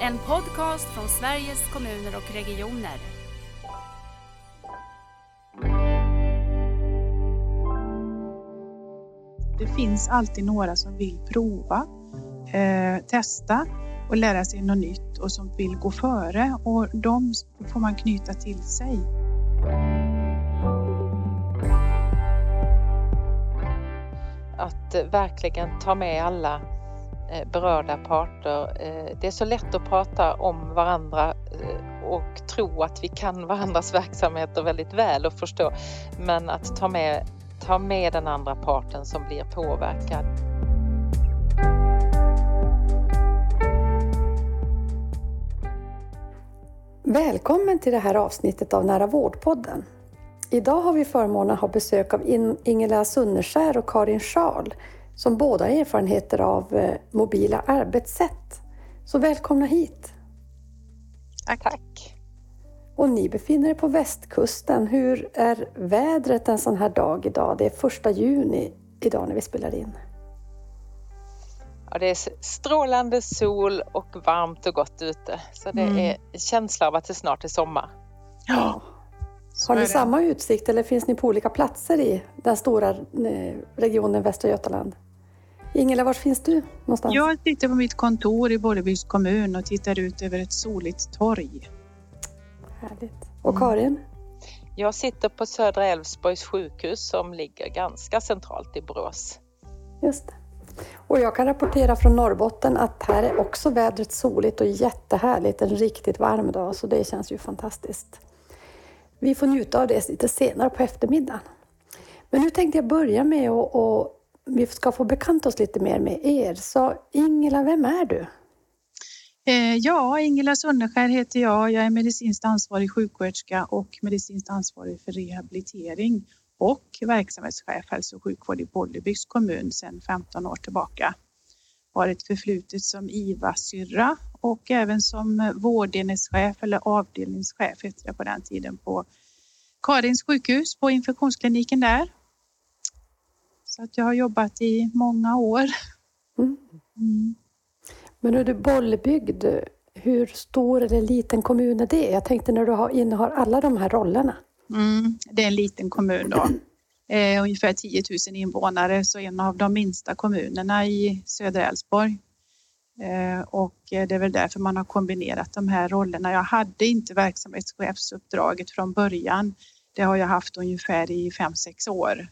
En podcast från Sveriges kommuner och regioner. Det finns alltid några som vill prova, eh, testa och lära sig något nytt och som vill gå före och de får man knyta till sig. Att verkligen ta med alla Eh, berörda parter. Eh, det är så lätt att prata om varandra eh, och tro att vi kan varandras verksamheter väldigt väl och förstå. Men att ta med, ta med den andra parten som blir påverkad. Välkommen till det här avsnittet av Nära vårdpodden. Idag har vi förmånen att ha besök av Ingela Sunneskär och Karin Scharl som båda har erfarenheter av eh, mobila arbetssätt. Så välkomna hit! Tack! Tack. Och ni befinner er på västkusten. Hur är vädret en sån här dag idag? Det är första juni idag när vi spelar in. Ja, det är strålande sol och varmt och gott ute. Så det mm. är en känsla av att det snart är sommar. Ja. Har ni samma utsikt eller finns ni på olika platser i den stora eh, regionen Västra Götaland? Ingela, var finns du någonstans? Jag sitter på mitt kontor i Bollebygds kommun och tittar ut över ett soligt torg. Härligt. Och Karin? Jag sitter på Södra Älvsborgs sjukhus som ligger ganska centralt i Borås. Just det. Och jag kan rapportera från Norrbotten att här är också vädret soligt och jättehärligt. En riktigt varm dag, så det känns ju fantastiskt. Vi får njuta av det lite senare på eftermiddagen. Men nu tänkte jag börja med att och vi ska få bekanta oss lite mer med er. Så Ingela, vem är du? Eh, ja, Ingela Sunneskär heter jag. Jag är medicinskt ansvarig sjuksköterska och medicinskt ansvarig för rehabilitering och verksamhetschef hälso och sjukvård i Bollebygds kommun sedan 15 år tillbaka. Har ett förflutet som IVA-syrra och även som vårdenhetschef eller avdelningschef hette det på den tiden på Karins sjukhus på infektionskliniken där. Så att jag har jobbat i många år. Mm. Mm. Men är du Bollebygd, hur stor eller liten kommun är det? Jag tänkte när du har, innehar alla de här rollerna. Mm, det är en liten kommun då. Eh, ungefär 10 000 invånare, så en av de minsta kommunerna i södra Älvsborg. Eh, och det är väl därför man har kombinerat de här rollerna. Jag hade inte verksamhetschefsuppdraget från början. Det har jag haft ungefär i 5-6 år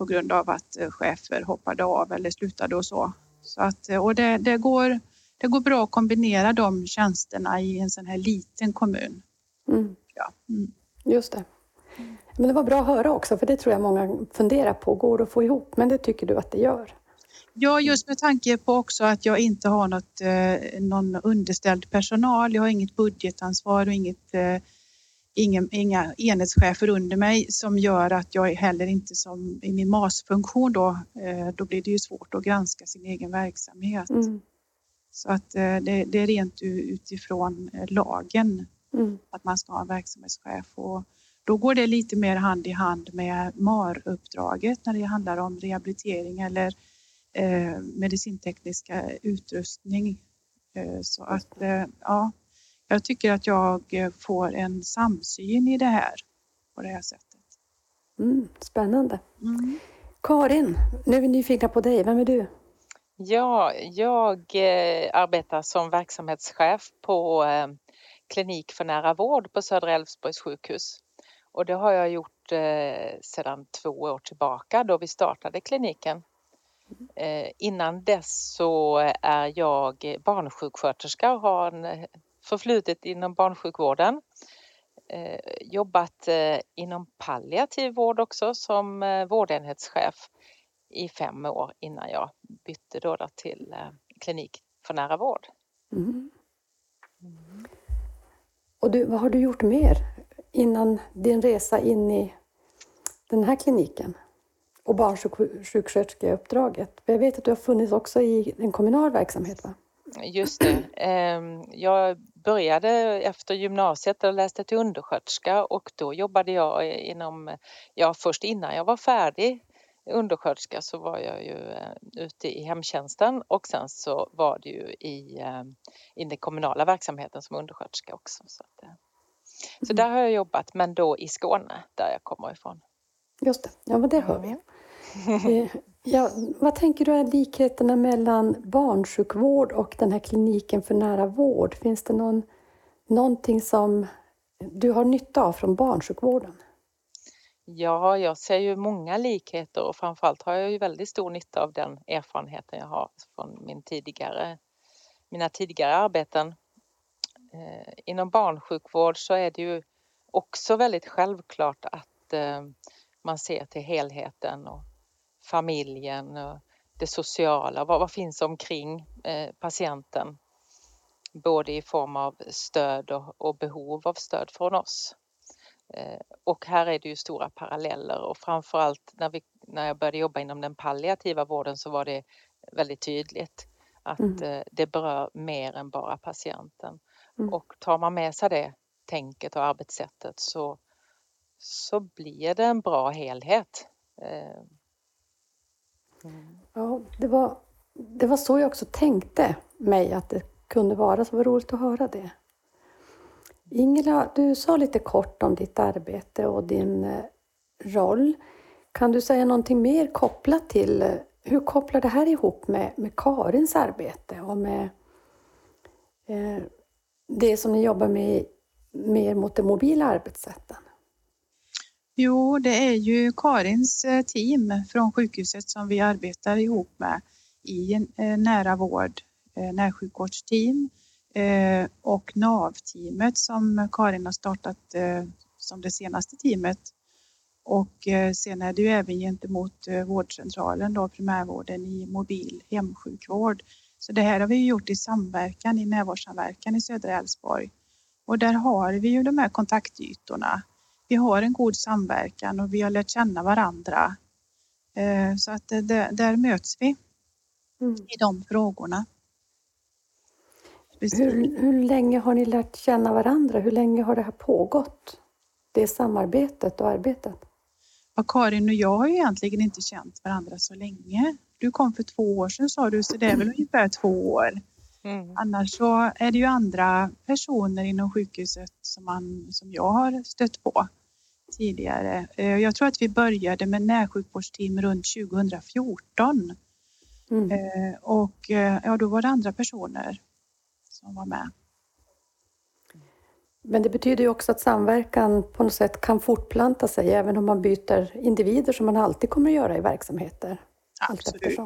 på grund av att eh, chefer hoppade av eller slutade och så. så att, eh, och det, det, går, det går bra att kombinera de tjänsterna i en sån här liten kommun. Mm. Ja. Mm. Just det. Men det var bra att höra också, för det tror jag många funderar på. Går det att få ihop? Men det tycker du att det gör? Ja, just med tanke på också att jag inte har något, eh, någon underställd personal. Jag har inget budgetansvar och inget, ingen, inga enhetschefer under mig som gör att jag heller inte som i min MAS-funktion då, eh, då blir det ju svårt att granska sin egen verksamhet. Mm. Så att eh, det, det, är rent utifrån eh, lagen mm. att man ska ha en verksamhetschef och då går det lite mer hand i hand med MAR-uppdraget när det handlar om rehabilitering eller eh, medicintekniska utrustning. Eh, så att eh, ja, jag tycker att jag får en samsyn i det här på det här sättet. Mm, spännande. Mm. Karin, nu är vi nyfikna på dig. Vem är du? Ja, jag eh, arbetar som verksamhetschef på eh, klinik för nära vård på Södra Älvsborgs sjukhus. Och det har jag gjort eh, sedan två år tillbaka då vi startade kliniken. Eh, innan dess så är jag barnsjuksköterska och har en förflutet inom barnsjukvården. Eh, jobbat eh, inom palliativ vård också som eh, vårdenhetschef i fem år innan jag bytte då, till klinik för nära vård. Mm. Mm. Och du, vad har du gjort mer innan din resa in i den här kliniken och barnsjuksköterskeuppdraget? Jag vet att du har funnits också i en kommunal verksamhet va? Just det. Ehm, jag började efter gymnasiet och läste till undersköterska och då jobbade jag inom, ja först innan jag var färdig undersköterska så var jag ju eh, ute i hemtjänsten och sen så var det ju i, eh, i den kommunala verksamheten som undersköterska också. Så, att, eh, så där har jag jobbat, men då i Skåne där jag kommer ifrån. Just det, ja men det hör vi. Eh, Ja, vad tänker du är likheterna mellan barnsjukvård och den här kliniken för nära vård? Finns det någon, någonting som du har nytta av från barnsjukvården? Ja, jag ser ju många likheter och framförallt har jag ju väldigt stor nytta av den erfarenheten jag har från min tidigare, mina tidigare arbeten. Eh, inom barnsjukvård så är det ju också väldigt självklart att eh, man ser till helheten och familjen och det sociala. Vad, vad finns omkring eh, patienten? Både i form av stöd och, och behov av stöd från oss. Eh, och här är det ju stora paralleller och framförallt när, vi, när jag började jobba inom den palliativa vården så var det väldigt tydligt att mm. Eh, det berör mer än bara patienten. Mm. Och tar man med sig det tänket och arbetssättet så, så blir det en bra helhet. Mm. Ja, det var, det var så jag också tänkte mig att det kunde vara, så var roligt att höra det. Ingela, du sa lite kort om ditt arbete och din eh, roll. Kan du säga någonting mer kopplat till eh, hur kopplar det här ihop med, med Karins arbete och med eh, det som ni jobbar med mer mot de mobila arbetssätten? Jo, det är ju Karins eh, team från sjukhuset som vi arbetar ihop med i eh, nära vård, eh, närsjukvårdsteam och NAV-teamet som Karin har startat som det senaste teamet. Och sen är det ju även gentemot vårdcentralen, då, primärvården i mobil hemsjukvård. Så det här har vi gjort i samverkan, i närvårdssamverkan i södra Älvsborg. Och där har vi ju de här kontaktytorna. Vi har en god samverkan och vi har lärt känna varandra. Så att där möts vi mm. i de frågorna. Hur, hur länge har ni lärt känna varandra? Hur länge har det här pågått? Det samarbetet och arbetet? Ja, Karin och jag har ju egentligen inte känt varandra så länge. Du kom för två år sedan sa du, så det är väl ungefär två år. Mm. Annars så är det ju andra personer inom sjukhuset som, man, som jag har stött på tidigare. Eh, jag tror att vi började med närsjukvårdsteam runt 2014. Mm. Eh, och eh, ja, då var det andra personer som var med. Men det betyder ju också att samverkan på något sätt kan fortplanta sig även om man byter individer som man alltid kommer att göra i verksamheter. Absolut.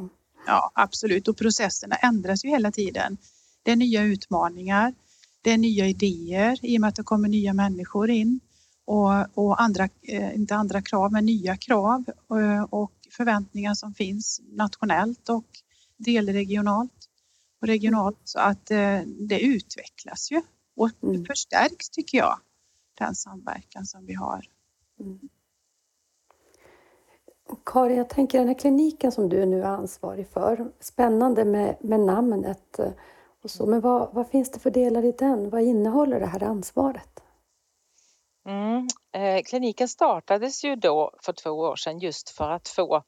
Ja, absolut. Och processerna ändras ju hela tiden. Det är nya utmaningar, det är nya idéer i och med att det kommer nya människor in och, och andra, eh, inte andra krav, men nya krav eh, och förväntningar som finns nationellt och delregionalt och regionalt så att eh, det utvecklas ju och mm. förstärks tycker jag, den samverkan som vi har. Mm. Karin, jag tänker den här kliniken som du nu är ansvarig för, spännande med, med namnet och så, men vad, vad, finns det för delar i den? Vad innehåller det här ansvaret? Mm. Eh, kliniken startades ju då för två år sedan just för att få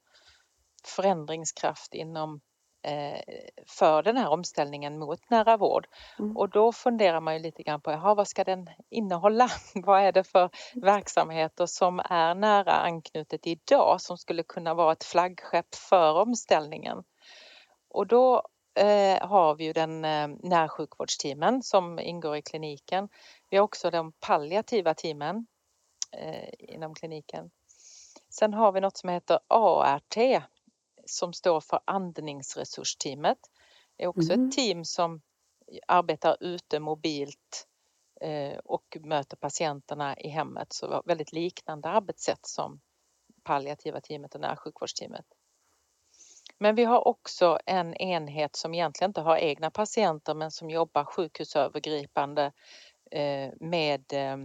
förändringskraft inom Eh, för den här omställningen mot nära vård. Mm. Och då funderar man ju lite grann på, jaha, vad ska den innehålla? vad är det för verksamheter som är nära anknutet idag som skulle kunna vara ett flaggskepp för omställningen? Och då eh, har vi ju den eh, närsjukvårdsteamen som ingår i kliniken. Vi har också de palliativa teamen eh, inom kliniken. Sen har vi något som heter ART, som står för andningsresursteamet. Det är också mm. ett team som arbetar ute mobilt eh, och möter patienterna i hemmet. Så väldigt liknande arbetssätt som palliativa teamet och närsjukvårdsteamet. Men vi har också en enhet som egentligen inte har egna patienter men som jobbar sjukhusövergripande med eh,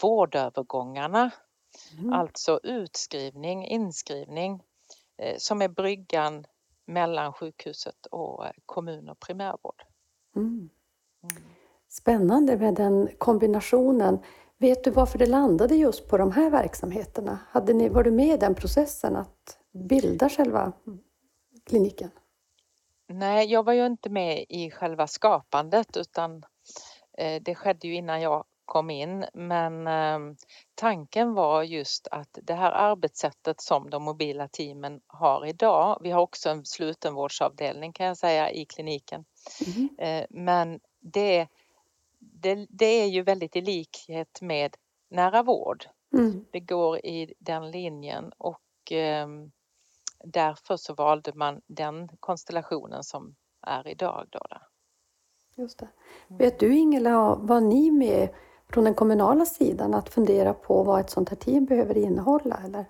vårdövergångarna. Mm. Alltså utskrivning, inskrivning Eh, som är bryggan mellan sjukhuset och eh, kommun och primärvård. Mm. Mm. Spännande med den kombinationen. Vet du varför det landade just på de här verksamheterna? Hade ni, var du med i den processen att bilda själva kliniken? Nej, jag var ju inte med i själva skapandet utan eh, det skedde ju innan jag kom in. Men eh, tanken var just att det här arbetssättet som de mobila teamen har idag. Vi har också en slutenvårdsavdelning kan jag säga i kliniken. Mm. Men det, det, det, är ju väldigt i likhet med nära vård. Mm. Det går i den linjen och eh, därför så valde man den konstellationen som är idag. Då, då. Just det. Vet du Ingela, var ni med från den kommunala sidan att fundera på vad ett sånt här team behöver innehålla eller?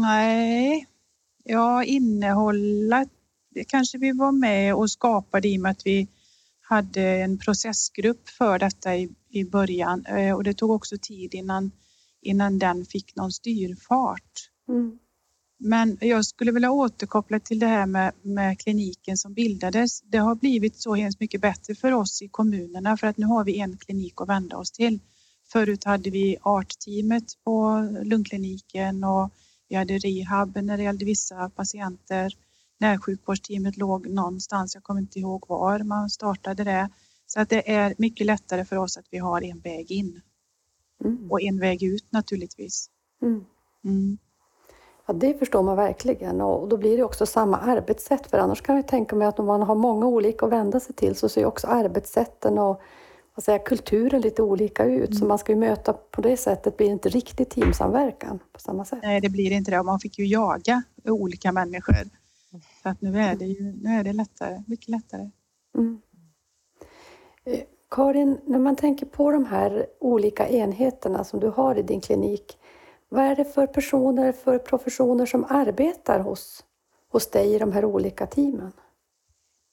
Nej, ja innehålla det kanske vi var med och skapade i och med att vi hade en processgrupp för detta i, i början eh, och det tog också tid innan, innan den fick någon styrfart. Mm. Men jag skulle vilja återkoppla till det här med, med kliniken som bildades. Det har blivit så hemskt mycket bättre för oss i kommunerna för att nu har vi en klinik att vända oss till. Förut hade vi ART-teamet på lungkliniken och vi hade rehab när det gällde vissa patienter. Närsjukvårdsteamet låg någonstans, jag kommer inte ihåg var man startade det. Så att det är mycket lättare för oss att vi har en väg in mm. och en väg ut naturligtvis. Mm. Mm. Ja, det förstår man verkligen och då blir det också samma arbetssätt för annars kan jag tänka mig att om man har många olika att vända sig till så ser också arbetssätten och vad säger, kulturen lite olika ut. Mm. Så man ska ju möta på det sättet blir det inte riktigt teamsamverkan på samma sätt. Nej, det blir inte det. Man fick ju jaga olika människor. Så att nu är det ju nu är det lättare, mycket lättare. Mm. Eh, Karin, när man tänker på de här olika enheterna som du har i din klinik, vad är det för personer, för professioner som arbetar hos, hos dig i de här olika teamen?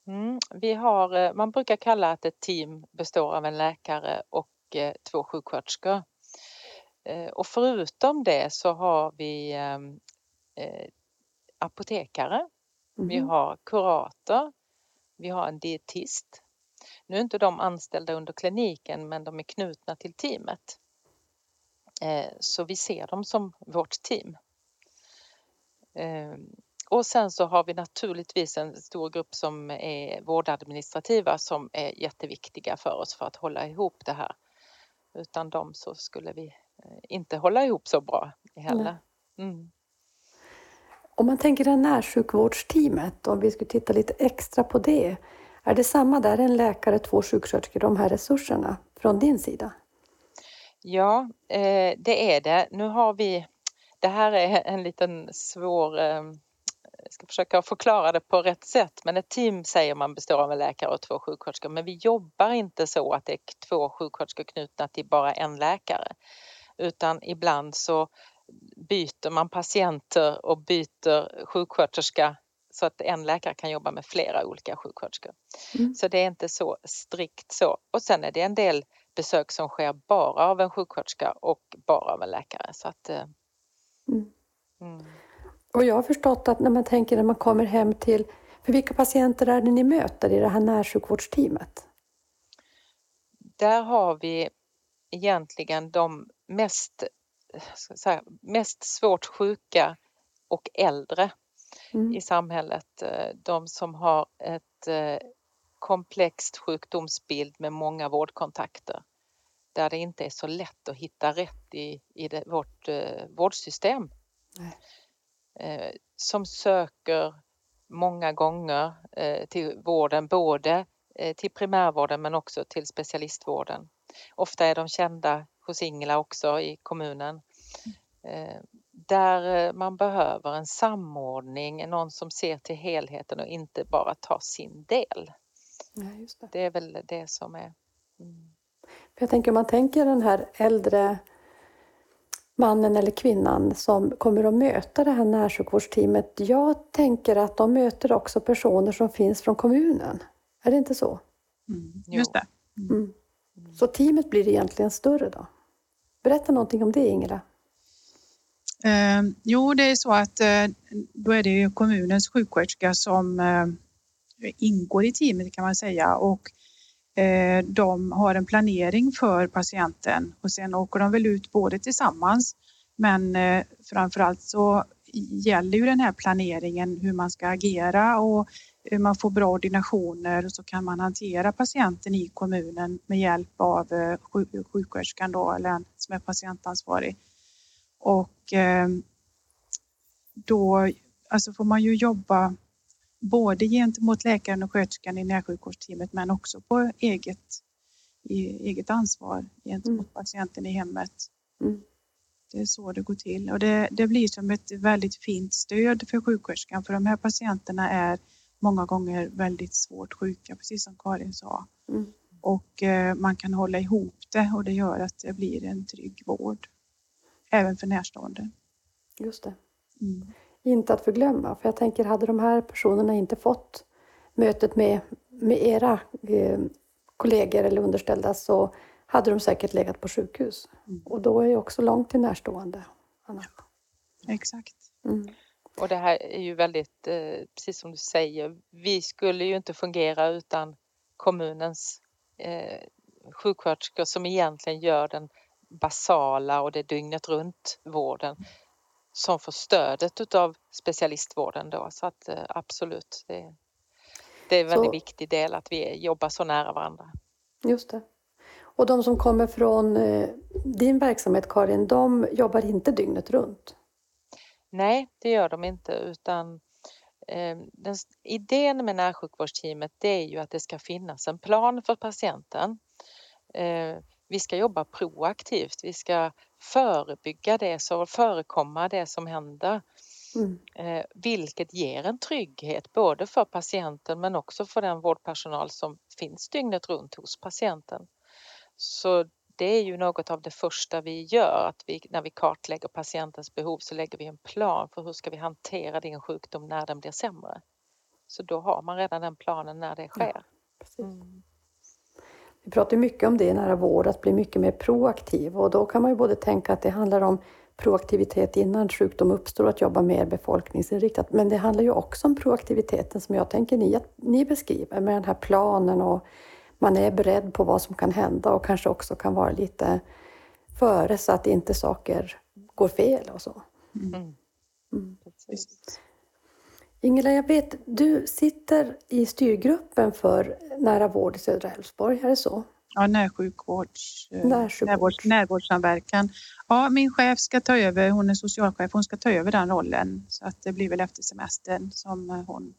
Mm, vi har, eh, man brukar kalla att ett team består av en läkare och eh, två sjuksköterskor. Eh, och förutom det så har vi ehm, eh, apotekare, mm. vi har kurator, vi har en dietist. Nu är inte de anställda under kliniken men de är knutna till teamet. Eh, så vi ser dem som vårt team. Ehm, och sen så har vi naturligtvis en stor grupp som är vårdadministrativa som är jätteviktiga för oss för att hålla ihop det här. Utan dem så skulle vi eh, inte hålla ihop så bra heller. Mm. Om man tänker det närsjukvårdsteamet, om vi skulle titta lite extra på det. Är det samma där, en läkare, två sjuksköterskor, de här resurserna från din sida? Ja, eh, det är det. Nu har vi, det här är en liten svår, eh, jag ska försöka förklara det på rätt sätt, men ett team säger man består av en läkare och två sjuksköterskor, men vi jobbar inte så att det är två sjuksköterskor knutna till bara en läkare, utan ibland så byter man patienter och byter sjuksköterska så att en läkare kan jobba med flera olika sjuksköterskor. Mm. Så det är inte så strikt så. Och sen är det en del besök som sker bara av en sjuksköterska och bara av en läkare. Så att, eh, mm. Mm. Och jag har förstått att när man tänker när man kommer hem till, för vilka patienter är det ni möter i det här närsjukvårdsteamet? Där har vi egentligen de mest, säga, mest svårt sjuka och äldre mm. i samhället. Eh, de som har ett eh, komplext sjukdomsbild med många vårdkontakter där det inte är så lätt att hitta rätt i, i det, vårt eh, vårdsystem. Eh, som söker många gånger eh, till vården, både eh, till primärvården men också till specialistvården. Ofta är de kända hos Ingela också i kommunen. Eh, där man behöver en samordning, någon som ser till helheten och inte bara tar sin del. Ja, det. det. är väl det som är... Mm. Jag tänker om man tänker den här äldre mannen eller kvinnan som kommer att möta det här närsjukvårdsteamet. Jag tänker att de möter också personer som finns från kommunen. Är det inte så? Mm, just det. Mm. mm. Så teamet blir egentligen större då? Berätta någonting om det Ingela. Eh, jo, det är så att eh, då är det kommunens sjuksköterska som eh, ingår i teamet kan man säga och eh, de har en planering för patienten och sen åker de väl ut både tillsammans men eh, framförallt så gäller ju den här planeringen hur man ska agera och man får bra ordinationer och så kan man hantera patienten i kommunen med hjälp av eh, sjuksköterskan då, eller som är patientansvarig. Och då alltså får man ju jobba både gentemot läkaren och sköterskan i närsjukvårdsteamet men också på eget, eget ansvar gentemot mm. patienten i hemmet. Mm. Det är så det går till och det, det blir som ett väldigt fint stöd för sjuksköterskan för de här patienterna är många gånger väldigt svårt sjuka, precis som Karin sa. Mm. Och eh, man kan hålla ihop det och det gör att det blir en trygg vård. Även för närstående. Just det. Mm. Inte att förglömma, för jag tänker hade de här personerna inte fått mötet med, med era eh, kollegor eller underställda så hade de säkert legat på sjukhus. Mm. Och då är det också långt till närstående. Anna. Exakt. Mm. Och det här är ju väldigt, eh, precis som du säger, vi skulle ju inte fungera utan kommunens eh, sjuksköterskor som egentligen gör den basala och det dygnet runt vården som får stödet utav specialistvården då. Så att eh, absolut, det, det är en väldigt så, viktig del att vi jobbar så nära varandra. Just det. Och de som kommer från eh, din verksamhet Karin, de jobbar inte dygnet runt? Nej, det gör de inte utan eh, den, idén med närsjukvårdsteamet det är ju att det ska finnas en plan för patienten. Eh, vi ska jobba proaktivt, vi ska förebygga det som förekomma det som händer. Mm. Eh, vilket ger en trygghet både för patienten men också för den vårdpersonal som finns dygnet runt hos patienten. Så det är ju något av det första vi gör, att vi, när vi kartlägger patientens behov så lägger vi en plan för hur ska vi hantera din sjukdom när den blir sämre. Så då har man redan den planen när det sker. Ja. Vi pratar mycket om det i nära vård, att bli mycket mer proaktiv och då kan man ju både tänka att det handlar om proaktivitet innan sjukdom uppstår, att jobba mer befolkningsinriktat. Men det handlar ju också om proaktiviteten som jag tänker ni, att ni beskriver med den här planen och man är beredd på vad som kan hända och kanske också kan vara lite före så att inte saker går fel och så. Mm. Mm. Ingela, jag vet, du sitter i styrgruppen för nära vård i södra Älvsborg, är det så? Ja, närsjukvårds, eh, Närsjukvårds. närvårdssamverkan. Ja, min chef ska ta över, hon är socialchef, hon ska ta över den rollen så att det blir väl efter semestern som hon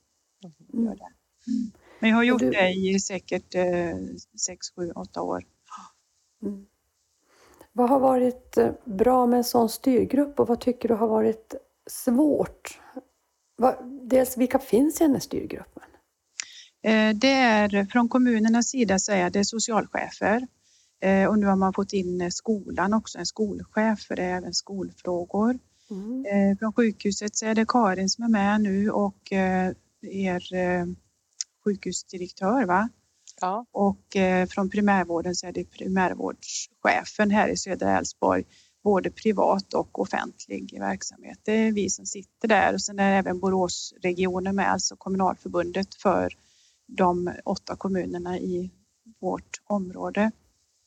mm. gör det. Mm. Men jag har gjort du... det i säkert eh, sex, sju, åtta år. Mm. Vad har varit eh, bra med en sån styrgrupp och vad tycker du har varit svårt? Dels vilka finns i den här styrgruppen? Eh, det är från kommunernas sida så är det socialchefer och nu har man fått in skolan också, en skolchef för det är även skolfrågor. Mm. Från sjukhuset så är det Karin som är med nu och er sjukhusdirektör va? Ja. Och eh, från primärvården så är det primärvårdschefen här i södra Älvsborg, både privat och offentlig verksamhet. Det är vi som sitter där och sen är även Boråsregionen med, alltså kommunalförbundet för de åtta kommunerna i vårt område.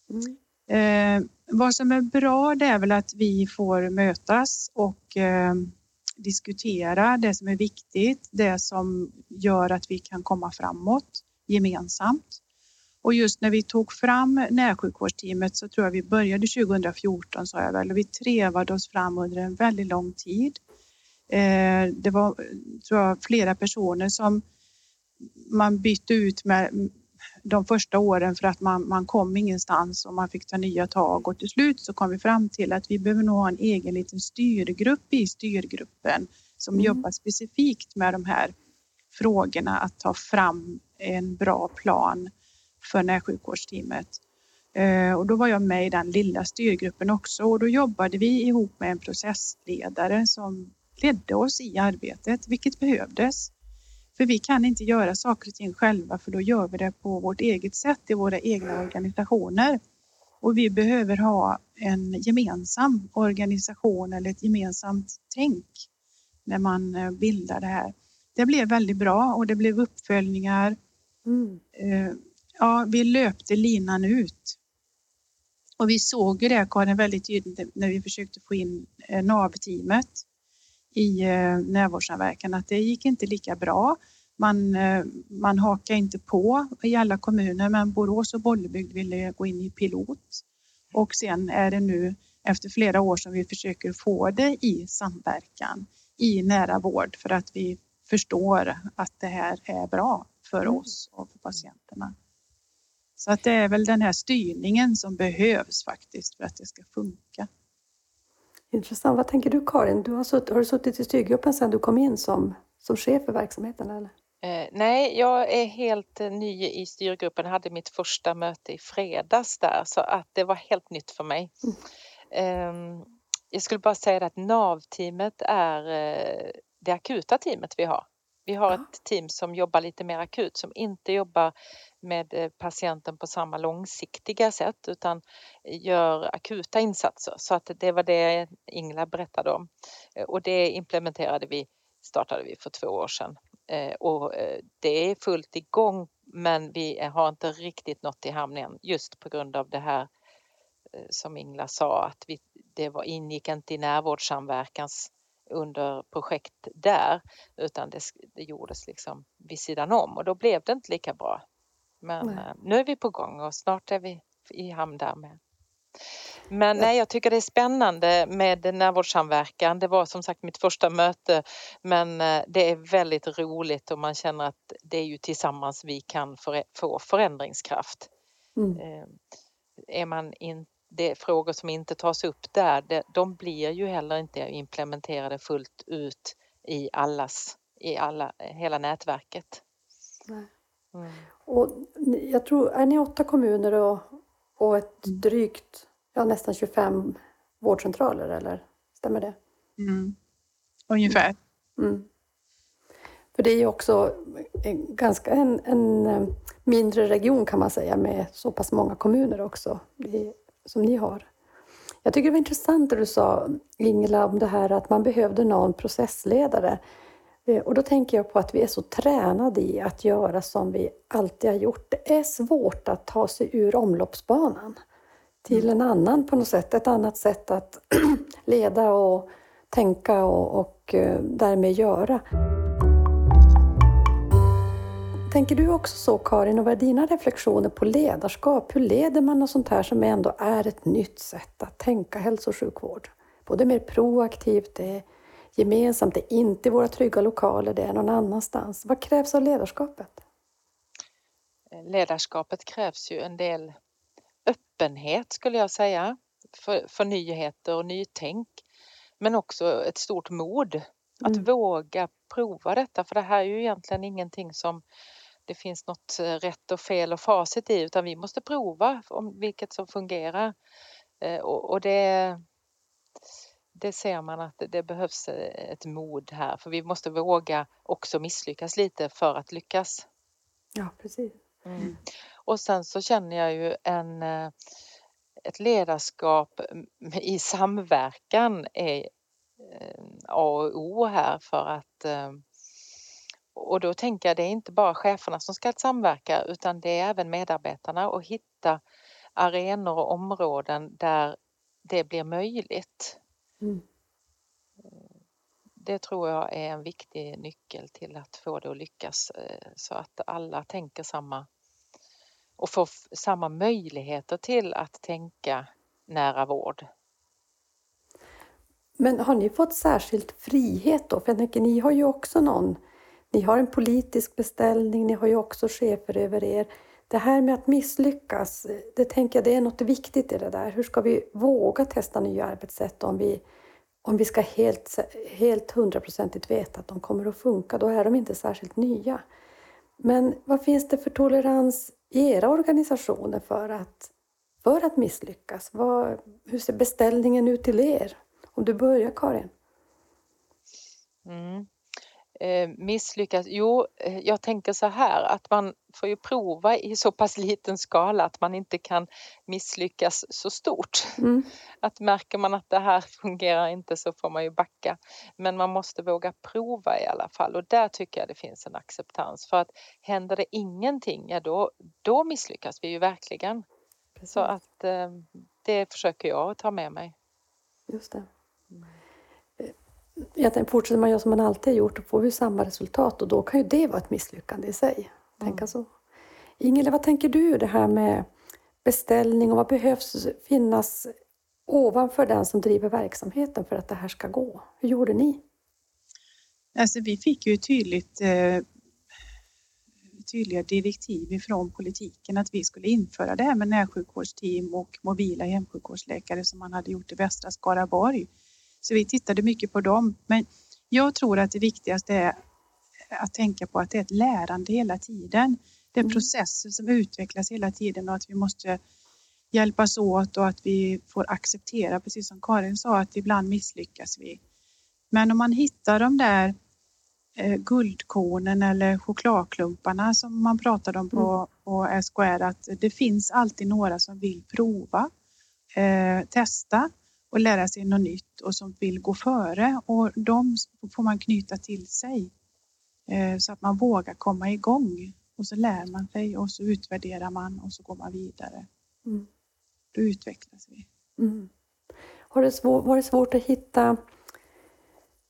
Mm. Eh, vad som är bra det är väl att vi får mötas och eh, diskutera det som är viktigt, det som gör att vi kan komma framåt gemensamt. Och just när vi tog fram närsjukvårdsteamet så tror jag vi började 2014 sa jag väl och vi trevade oss fram under en väldigt lång tid. Eh, det var tror jag flera personer som man bytte ut med de första åren för att man, man kom ingenstans och man fick ta nya tag och till slut så kom vi fram till att vi behöver nog ha en egen liten styrgrupp i styrgruppen som mm. jobbar specifikt med de här frågorna att ta fram en bra plan för närsjukvårdsteamet. Eh, och då var jag med i den lilla styrgruppen också och då jobbade vi ihop med en processledare som ledde oss i arbetet, vilket behövdes. För vi kan inte göra saker och ting själva för då gör vi det på vårt eget sätt i våra egna organisationer. Och vi behöver ha en gemensam organisation eller ett gemensamt tänk när man eh, bildar det här. Det blev väldigt bra och det blev uppföljningar. Mm. Ja, vi löpte linan ut. Och vi såg ju det, Karin, väldigt tydligt när vi försökte få in eh, NAV-teamet i eh, närvårdssamverkan att det gick inte lika bra. Man, eh, man hakade inte på i alla kommuner men Borås och Bollebygd ville gå in i pilot. Och sen är det nu efter flera år som vi försöker få det i samverkan i nära vård för att vi förstår att det här är bra för Mm. oss och för patienterna. Så att det är väl den här styrningen som behövs faktiskt för att det ska funka. Intressant. Vad tänker du Karin? Du har, sutt, har du suttit i styrgruppen sedan du kom in som, som chef för verksamheten? Eller? Eh, nej, jag är helt eh, ny i styrgruppen. Jag hade mitt första möte i fredags där så att det var helt nytt för mig. Mm. Ehm, jag skulle bara säga att NAV-teamet är eh, det akuta teamet vi har. Vi har Ja. ett team som jobbar lite mer akut, som inte jobbar med eh, patienten på samma långsiktiga sätt utan gör akuta insatser. Så att det var det Ingela berättade om. Eh, och det implementerade vi, startade vi för två år sedan. Eh, och det är fullt igång men vi har inte riktigt nått i hamn än just på grund av det här som Ingela sa att vi, det var, ingick inte i närvårdssamverkans under projekt där utan det, det gjordes liksom vid sidan om och då blev det inte lika bra. Men Nej. eh, nu är vi på gång och snart är vi i hamn där med. Men nej, jag tycker det är spännande med närvårdssamverkan. Det var som sagt mitt första möte men eh, det är väldigt roligt och man känner att det är ju tillsammans vi kan få förändringskraft. Mm. Eh, är man in, det är frågor som inte tas upp där, de blir ju heller inte implementerade fullt ut i allas, i alla, hela nätverket. Nej. Mm. Och jag tror, är ni åtta kommuner och, och ett drygt, ja nästan 25 vårdcentraler eller? Stämmer det? Mm. Ungefär. Mm. För det är ju också en, ganska en, en eh, mindre region kan man säga med så pass många kommuner också det, som ni har. Jag tycker det var intressant det du sa Ingela om det här att man behövde någon processledare. Eh, Och då tänker jag på att vi är så tränade i att göra som vi alltid har gjort. Det är svårt att ta sig ur omloppsbanan till en annan på något sätt, ett annat sätt att leda och tänka och, och eh, därmed göra. Tänker du också så Karin och vad är dina reflektioner på ledarskap? Hur leder man något sånt här som ändå är ett nytt sätt att tänka hälso och sjukvård? Både mer proaktivt, det gemensamt, det är inte i våra trygga lokaler, det är någon annanstans. Vad krävs av ledarskapet? Ledarskapet krävs ju en del öppenhet skulle jag säga för, för nyheter och nytänk. Men också ett stort mod att Mm. våga prova detta för det här är ju egentligen ingenting som det finns något eh, rätt och fel och facit i utan vi måste prova om vilket som fungerar. Eh, Och, och det, det ser man att det, behövs eh, ett mod här för vi måste våga också misslyckas lite för att lyckas. Ja, precis. Mm. Och sen så känner jag ju en, eh, ett ledarskap mm, i samverkan är eh, A och O här för att och då tänker jag det är inte bara cheferna som ska samverka utan det är även medarbetarna och hitta arenor och områden där det blir möjligt. Mm. Det tror jag är en viktig nyckel till att få det att lyckas eh, så att alla tänker samma och får samma möjligheter till att tänka nära vård. Men har ni fått särskilt frihet då? För jag tänker, ni har ju också någon, ni har en politisk beställning, ni har ju också chefer över er. Det här med att misslyckas, det tänker jag det är något viktigt i det där. Hur ska vi våga testa nya arbetssätt om vi, om vi ska helt, helt hundraprocentigt veta att de kommer att funka? Då är de inte särskilt nya. Men vad finns det för tolerans i era organisationer för att, för att misslyckas? Vad, hur ser beställningen ut till er? Om du börjar Karin. Mm. Eh, misslyckas? Jo, eh, jag tänker så här att man får ju prova i så pass liten skala att man inte kan misslyckas så stort. Mm. Att märker man att det här fungerar inte så får man ju backa. Men man måste våga prova i alla fall och där tycker jag det finns en acceptans för att händer det ingenting, ja då, då misslyckas vi ju verkligen. Så att eh, det försöker jag ta med mig. Just det. Jag fortsätter man göra som man alltid har gjort då får vi samma resultat och då kan ju det vara ett misslyckande i sig. Tänka mm. så. Ingela, vad tänker du det här med beställning och vad behövs finnas ovanför den som driver verksamheten för att det här ska gå? Hur gjorde ni? Alltså, vi fick ju tydligt eh, tydliga direktiv ifrån politiken att vi skulle införa det här med närsjukvårdsteam och mobila hemsjukvårdsläkare som man hade gjort i västra Skaraborg. Så vi tittade mycket på dem. Men jag tror att det viktigaste är att tänka på att det är ett lärande hela tiden. Det är mm. processer som utvecklas hela tiden och att vi måste hjälpas åt och att vi får acceptera, precis som Karin sa, att ibland misslyckas vi. Men om man hittar de där eh, guldkornen eller chokladklumparna som man pratade om på, mm. på SKR, att det finns alltid några som vill prova, eh, testa och lära sig något nytt och som vill gå före och de får man knyta till sig eh, så att man vågar komma igång och så lär man sig och så utvärderar man och så går man vidare. Mm. Då utvecklas vi. Mm. Har det svår, varit svårt att hitta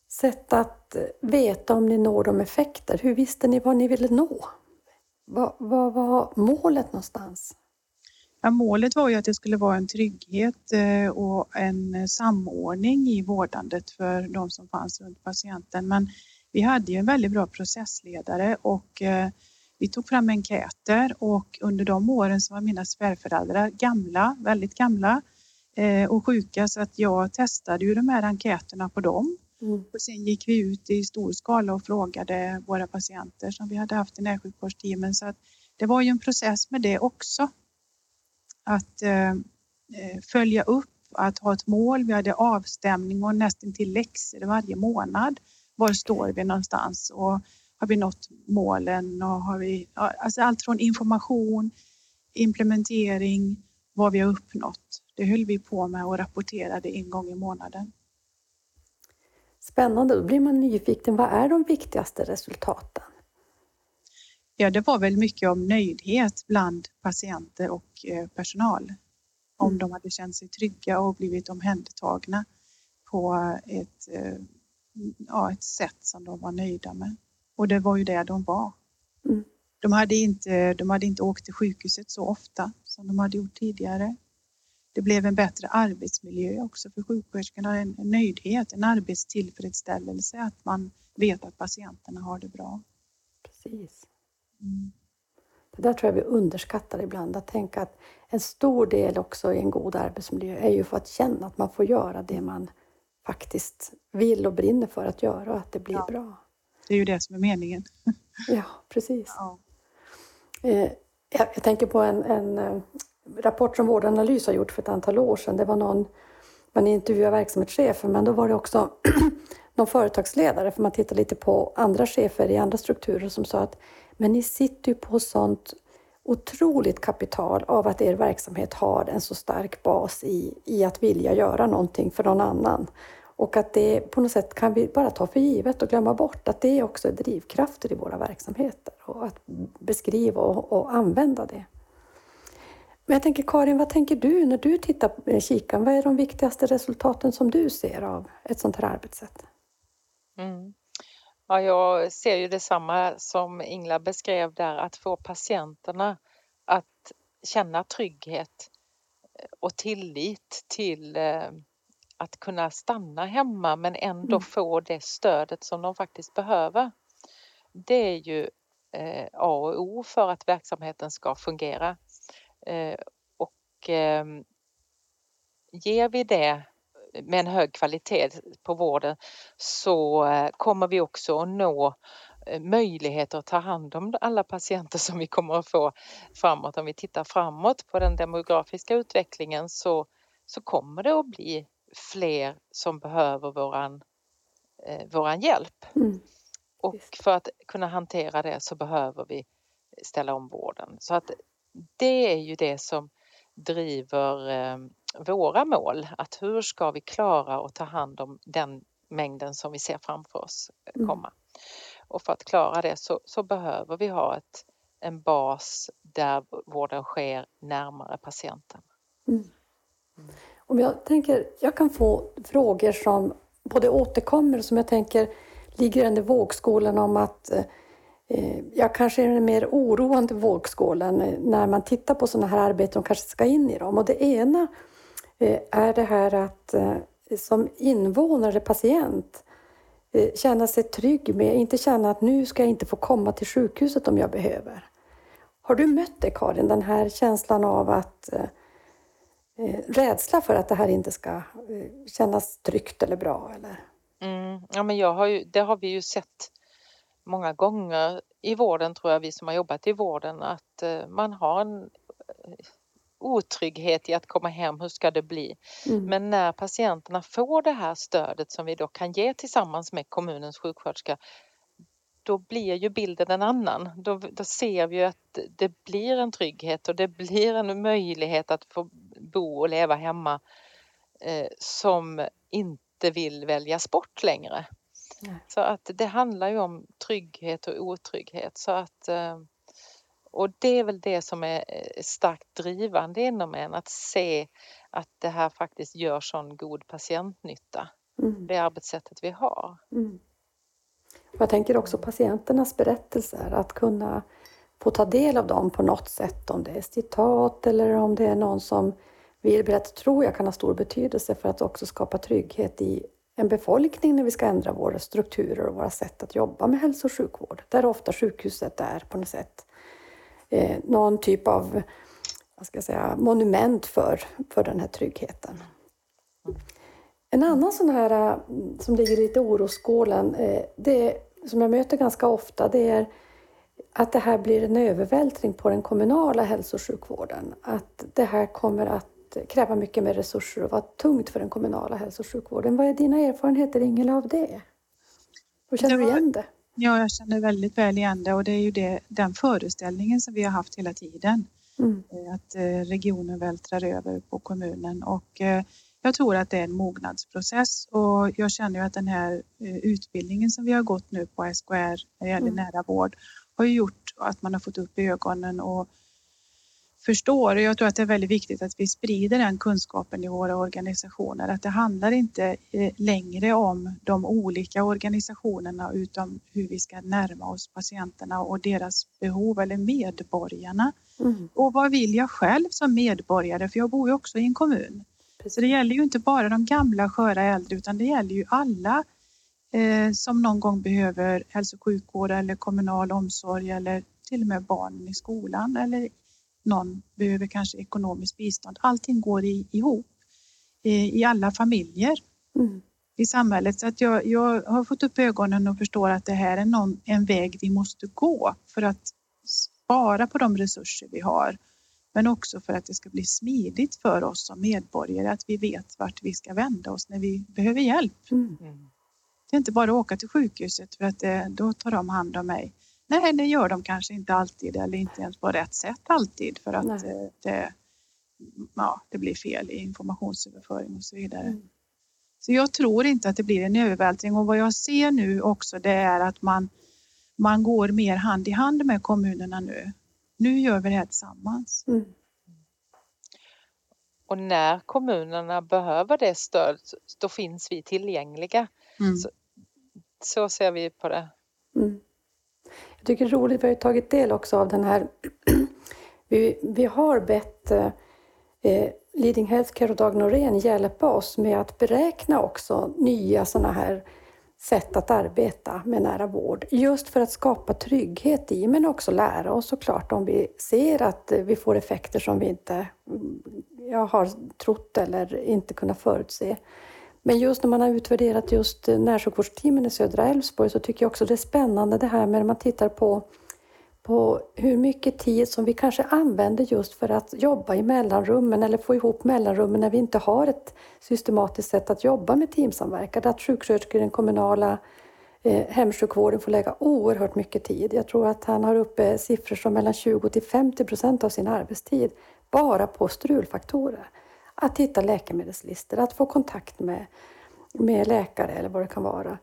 sätt att veta om ni når de effekter? Hur visste ni vad ni ville nå? Vad, vad var målet någonstans? Ja, målet var ju att det skulle vara en trygghet eh, och en samordning i vårdandet för de som fanns runt patienten. Men vi hade ju en väldigt bra processledare och eh, vi tog fram enkäter och under de åren så var mina svärföräldrar gamla, väldigt gamla eh, och sjuka så att jag testade ju de här enkäterna på dem. Mm. Och sen gick vi ut i stor skala och frågade våra patienter som vi hade haft i närsjukvårdsteamen. Så att det var ju en process med det också. Att eh, eh, följa upp, att ha ett mål. Vi hade avstämning och nästan till läxor varje månad. Var står vi någonstans? Och har vi nått målen? Och har vi, alltså allt från information, implementering, vad vi har uppnått. Det höll vi på med och rapporterade en gång i månaden. Spännande, då blir man nyfiken. Vad är de viktigaste resultaten? Ja, det var väl mycket om nöjdhet bland patienter och eh, personal. Om mm. de hade känt sig trygga och blivit omhändertagna på ett, eh, ja, ett sätt som de var nöjda med. Och det var ju det de var. Mm. De, hade inte, de hade inte åkt till sjukhuset så ofta som de hade gjort tidigare. Det blev en bättre arbetsmiljö också för sjuksköterskorna, en, en nöjdhet, en arbetstillfredsställelse att man vet att patienterna har det bra. Precis. Mm. Det där tror jag vi underskattar ibland, att tänka att en stor del också i en god arbetsmiljö är ju för att känna att man får göra det man faktiskt vill och brinner för att göra och att det blir ja. bra. Det är ju det som är meningen. Ja, precis. Ja. Eh, jag, tänker på en, en eh, rapport som Vårdanalys har gjort för ett antal år sedan. Det var någon, man intervjuade verksamhetschefer, men då var det också någon företagsledare, för man tittade lite på andra chefer i andra strukturer som sa att men ni sitter ju på sånt otroligt kapital av att er verksamhet har en så stark bas i, i att vilja göra någonting för någon annan. Och att det på något sätt kan vi bara ta för givet och glömma bort att det också är drivkrafter i våra verksamheter och att beskriva och, och använda det. Men jag tänker Karin, vad tänker du när du tittar på kikan? Vad är de viktigaste resultaten som du ser av ett sånt här arbetssätt? Mm. Ja, jag ser ju detsamma som Ingla beskrev där, att få patienterna att känna trygghet och tillit till eh, att kunna stanna hemma men ändå mm. få det stödet som de faktiskt behöver. Det är ju eh, A och O för att verksamheten ska fungera. Eh, och eh, ger vi det med en hög kvalitet på vården så eh, kommer vi också att nå eh, möjligheter att ta hand om alla patienter som vi kommer att få framåt. Om vi tittar framåt på den demografiska utvecklingen så, så kommer det att bli fler som behöver våran, eh, våran hjälp. Mm. Och för att kunna hantera det så behöver vi ställa om vården. Så att det är ju det som driver eh, våra mål. Att hur ska vi klara att ta hand om den mängden som vi ser framför oss eh, mm. komma. Mm. Och för att klara det så, så, behöver vi ha ett, en bas där vården sker närmare patienten. Mm. Om jag tänker, jag kan få frågor som både återkommer och som jag tänker ligger där vågskålen om att eh, jag kanske är den mer oroande vågskålen när man tittar på sådana här arbeten och kanske ska in i dem. Och det ena eh, Eh, är det här att eh, som invånare, patient, eh, känna sig trygg med, inte känna att nu ska jag inte få komma till sjukhuset om jag behöver. Har du mött det Karin, den här känslan av att rädsla för att det här inte ska kännas tryggt eller bra? Eller? Mm, ja, men jag har ju, det har vi ju sett många gånger i vården, tror jag, vi som har jobbat i vården, att man har en otrygghet i att komma hem, hur ska det bli? Mm. Men när patienterna får det här stödet som vi då kan ge tillsammans med kommunens sjuksköterska, då blir ju bilden en annan. Då, då ser vi att det blir en trygghet och det blir en möjlighet att få bo och leva hemma eh, som inte vill väljas bort längre. Nej. Så att det handlar ju om trygghet och otrygghet. Så att, eh, och det är väl det som är eh, starkt drivande inom en, att se att det här faktiskt gör sån god patientnytta, Mm. det arbetssättet vi har. Mm. Jag tänker också patienternas berättelser, att kunna få ta del av dem på något sätt, om det är citat eller om det är någon som vill berätta, tror jag kan ha stor betydelse för att också skapa trygghet i en befolkning när vi ska ändra våra strukturer och våra sätt att jobba med hälso och sjukvård, där ofta sjukhuset är på något sätt eh, någon typ av vad ska jag säga, monument för, för den här tryggheten. En annan sån här äh, som ligger lite i orosskålen, eh, det som jag möter ganska ofta, det är att det här blir en övervältring på den kommunala hälso och sjukvården. Att det här kommer att kräva mycket mer resurser och vara tungt för den kommunala hälso och sjukvården. Vad är dina erfarenheter, Ingela, av det? Hur känner du igen det? Ja, jag känner väldigt väl igen det och det är ju det, den föreställningen som vi har haft hela tiden. Mm. eh, Att eh, regionen vältrar över på kommunen och eh, jag tror att det är en mognadsprocess och jag känner ju att den här utbildningen som vi har gått nu på SKR när det gäller Mm. nära vård har gjort att man har fått upp ögonen och förstår. Och jag tror att det är väldigt viktigt att vi sprider den kunskapen i våra organisationer. Att det handlar inte eh, längre om de olika organisationerna utan hur vi ska närma oss patienterna och deras behov eller medborgarna. Mm. Och vad vill jag själv som medborgare? För jag bor ju också i en kommun. Så det gäller ju inte bara de gamla sköra äldre utan det gäller ju alla eh, som någon gång behöver hälso och sjukvård eller kommunal omsorg eller till och med barnen i skolan eller någon behöver kanske ekonomiskt bistånd. Allting går i, ihop eh, i alla familjer Mm. i samhället. Så att jag, jag har fått upp ögonen och förstår att det här är någon, en väg vi måste gå för att spara på de resurser vi har. Men också för att det ska bli smidigt för oss som medborgare att vi vet vart vi ska vända oss när vi behöver hjälp. Mm. Mm. Det är inte bara att åka till sjukhuset för att eh, då tar de hand om mig. Nej, det gör de kanske inte alltid eller inte ens på rätt sätt alltid för att Nej. eh, det, ja, det blir fel i informationsöverföring och så vidare. Mm. Så jag tror inte att det blir en övervältring och vad jag ser nu också det är att man, man går mer hand i hand med kommunerna nu. Nu gör vi det här tillsammans. Mm. Och när kommunerna behöver det stödet, då finns vi tillgängliga. Mm. Så, så ser vi på det. Mm. Jag tycker det är roligt, vi har ju tagit del också av den här... vi, vi har bett eh, eh, Leading Healthcare och Dag Norén hjälpa oss med att beräkna också nya sådana här sätt att arbeta med nära vård. Just för att skapa trygghet i, men också lära oss såklart om vi ser att vi får effekter som vi inte mm, ja, har trott eller inte kunnat förutse. Men just när man har utvärderat just eh, närsjukvårdsteamen i södra Älvsborg så tycker jag också det är spännande det här med när man tittar på, på hur mycket tid som vi kanske använder just för att jobba i mellanrummen eller få ihop mellanrummen när vi inte har ett systematiskt sätt att jobba med teamsamverkan. Att sjuksköterskor i den kommunala eh, hemsjukvården får lägga oerhört mycket tid. Jag tror att han har uppe siffror som mellan 20 till 50 procent av sin arbetstid bara på strulfaktorer. Att hitta läkemedelslistor, att få kontakt med, med läkare eller vad det kan vara.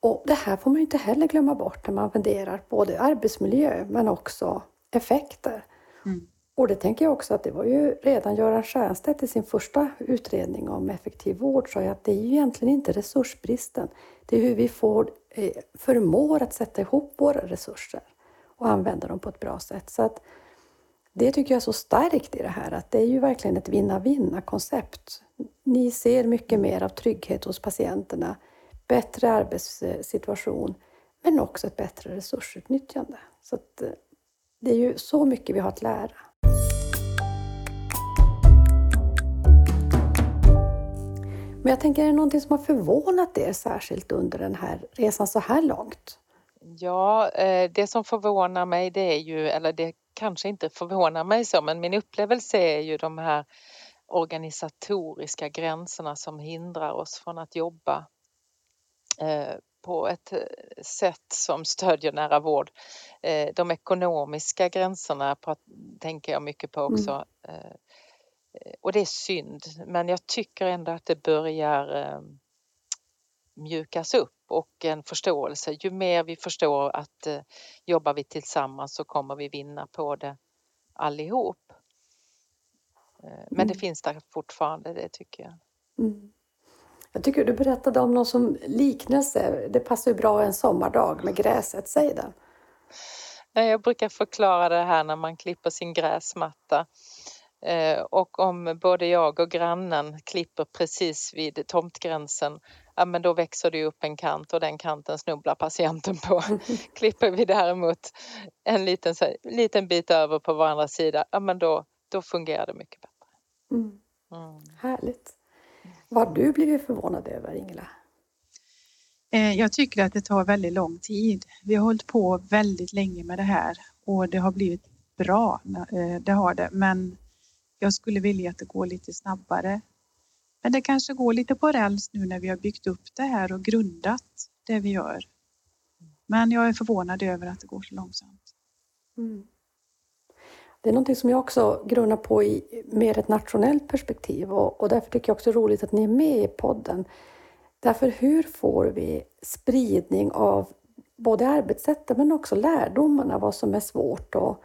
Och det här får man inte heller glömma bort när man värderar både arbetsmiljö men också effekter. Mm. Och det tänker jag också att det var ju redan Göran Stiernstedt i sin första utredning om effektiv vård sa att det är ju egentligen inte resursbristen. Det är hur vi får, eh, förmår att sätta ihop våra resurser och använda dem på ett bra sätt. Så att det tycker jag är så starkt i det här, att det är ju verkligen ett vinna-vinna koncept. Ni ser mycket mer av trygghet hos patienterna, bättre arbetssituation, men också ett bättre resursutnyttjande. Så att, eh, det är ju så mycket vi har att lära. Men jag tänker, är det någonting som har förvånat er särskilt under den här resan så här långt? Ja, eh, det som förvånar mig det är ju, eller det kanske inte förvånar mig så, men min upplevelse är ju de här organisatoriska gränserna som hindrar oss från att jobba eh, på ett eh, sätt som stödjer nära vård. De ekonomiska gränserna tänker jag mycket på mm. också. Mm. Och det är synd, men jag tycker ändå att det börjar mjukas upp och en förståelse. Ju mer vi förstår att eh, jobbar vi tillsammans så kommer vi vinna på det allihop. Eh, men mm. det finns där fortfarande, det tycker jag. Mm. Jag tycker du berättade om någon som liknelse. Det passar ju bra en sommardag med gräset. Säg den. Jag brukar förklara det här när man klipper sin gräsmatta. Eh, och om både jag och grannen klipper precis vid tomtgränsen ja men då växer det upp en kant och den kanten snubblar patienten på. Klipper vi däremot en liten, liten bit över på varandra sida, ja men då, då fungerar det mycket bättre. Mm. Mm. Härligt. Vad har du blivit förvånad över Ingela? Eh, jag tycker att det tar väldigt lång tid. Vi har hållit på väldigt länge med det här och det har blivit bra, eh, det har det, men jag skulle vilja att det går lite snabbare. Men det kanske går lite på räls nu när vi har byggt upp det här och grundat det vi gör. Men jag är förvånad över att det går så långsamt. Mm. Det är någonting som jag också grunnar på i mer ett nationellt perspektiv och, och därför tycker jag också det är roligt att ni är med i podden. Därför hur får vi spridning av både arbetssättet men också lärdomarna, vad som är svårt och,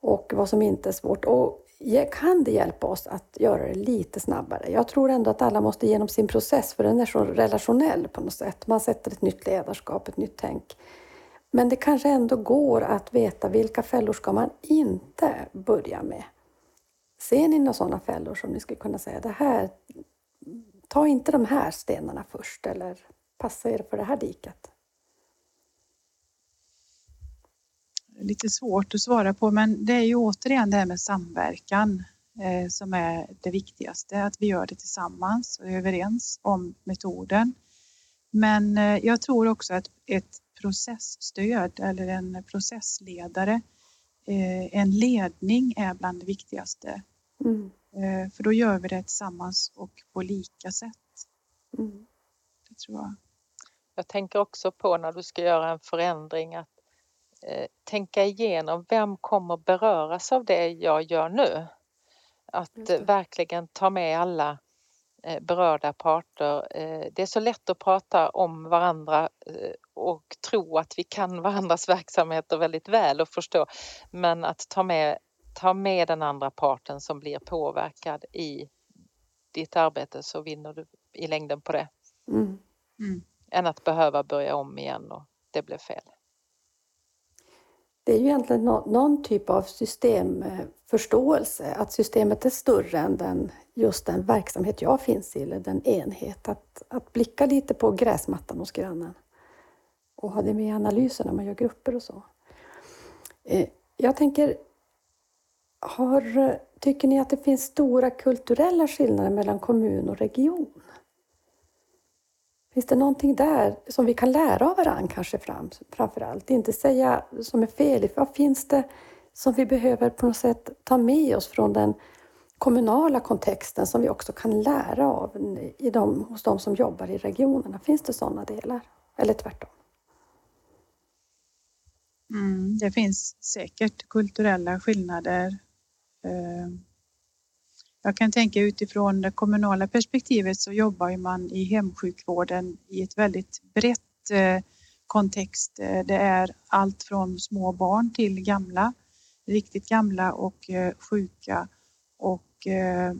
och vad som inte är svårt. Och kan det hjälpa oss att göra det lite snabbare? Jag tror ändå att alla måste genom sin process, för den är så relationell på något sätt. Man sätter ett nytt ledarskap, ett nytt tänk. Men det kanske ändå går att veta vilka fällor ska man inte börja med. Ser ni några sådana fällor som ni skulle kunna säga, det här, ta inte de här stenarna först eller passa er för det här diket? Lite svårt att svara på men det är ju återigen det här med samverkan eh, som är det viktigaste, att vi gör det tillsammans och är överens om metoden. Men eh, jag tror också att ett processstöd eller en processledare, eh, en ledning är bland det viktigaste. Mm. För då gör vi det tillsammans och på lika sätt. Mm. Det tror jag. Jag tänker också på när du ska göra en förändring att Eh, tänka igenom vem kommer beröras av det jag gör nu? Att verkligen ta med alla eh, berörda parter. Eh, det är så lätt att prata om varandra och tro att vi kan varandras verksamheter väldigt väl och förstå. Men att ta med, ta med den andra parten som blir påverkad i ditt arbete så vinner du i längden på det. Mm. Mm. Än att behöva börja om igen och det blev fel det är ju egentligen någon typ av systemförståelse, eh, att systemet är större än den, just den verksamhet jag finns i, eller den enhet. Att, att blicka lite på gräsmattan hos grannen och ha det med i analysen när man gör grupper och så. Eh, jag tänker, har, tycker ni att det finns stora kulturella skillnader mellan kommun och region? Finns det någonting där som vi kan lära av varandra kanske fram, framför allt? Inte säga som är fel. Vad finns det som vi behöver på något sätt ta med oss från den kommunala kontexten som vi också kan lära av i de, hos de som jobbar i regionerna? Finns det sådana delar? Eller tvärtom? Mm, det finns säkert kulturella skillnader. Eh, jag kan tänka utifrån det kommunala perspektivet så jobbar man i hemsjukvården i ett väldigt brett eh, kontext. Eh, det är allt från små barn till gamla. riktigt gamla och eh, sjuka och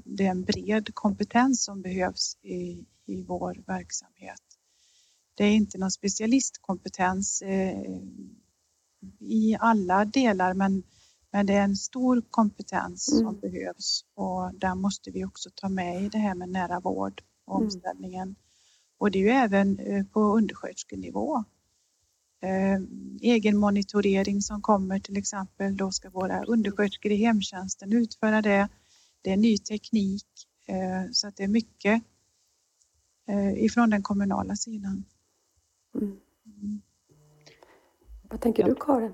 det är en bred kompetens som behövs i, i vår verksamhet. Det är inte någon specialistkompetens i alla delar men, men det är en stor kompetens som mm. behövs och där måste vi också ta med i det här med nära vård och mm. omställningen. Mm. Och det är ju även på undersköterskenivå eh, egen monitorering som kommer till exempel. Då ska våra undersköterskor i hemtjänsten utföra det. Det är ny teknik eh, så att det är mycket eh, ifrån den kommunala sidan. Mm. Mm. Vad tänker du Karin?